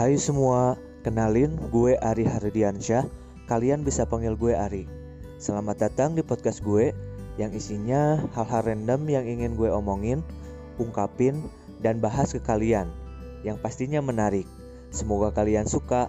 Hai semua, kenalin gue Ari Hardiansyah. Kalian bisa panggil gue Ari. Selamat datang di podcast gue yang isinya hal-hal random yang ingin gue omongin, ungkapin, dan bahas ke kalian yang pastinya menarik. Semoga kalian suka.